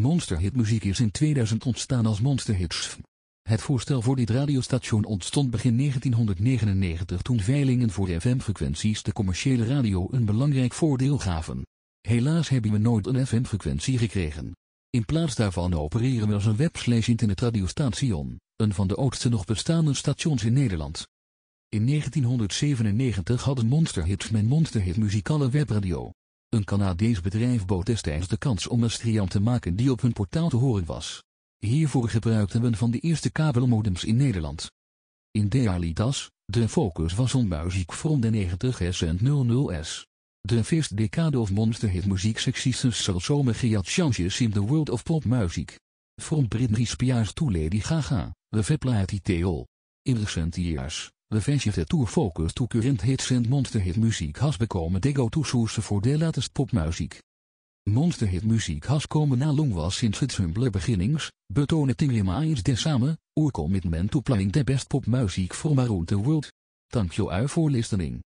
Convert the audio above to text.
Monsterhitmuziek is in 2000 ontstaan als Monsterhits. Het voorstel voor dit radiostation ontstond begin 1999 toen veilingen voor FM-frequenties de commerciële radio een belangrijk voordeel gaven. Helaas hebben we nooit een FM-frequentie gekregen. In plaats daarvan opereren we als een webslash internetradiostation, een van de oudste nog bestaande stations in Nederland. In 1997 hadden Monsterhits mijn Monsterhit muzikale webradio. Een Canadees bedrijf bood destijds de kans om een striant te maken die op hun portaal te horen was. Hiervoor gebruikten we van de eerste kabelmodems in Nederland. In Dealitas, de focus was on muziek from de 90s en 00s. De first decade of monsterhit muziek successes zal changes in the world of popmuziek. From Britney Spears to Lady Gaga, the Vepla Theol. In recent years, the venture tour focus to current hits and monsterhit muziek has become the go-to source voor de latest popmuziek. Monsterhit muziek has komen na long was sinds its humble beginnings, but in remains de samen, commitment to playing the best popmuziek from around the world. Thank you for listening.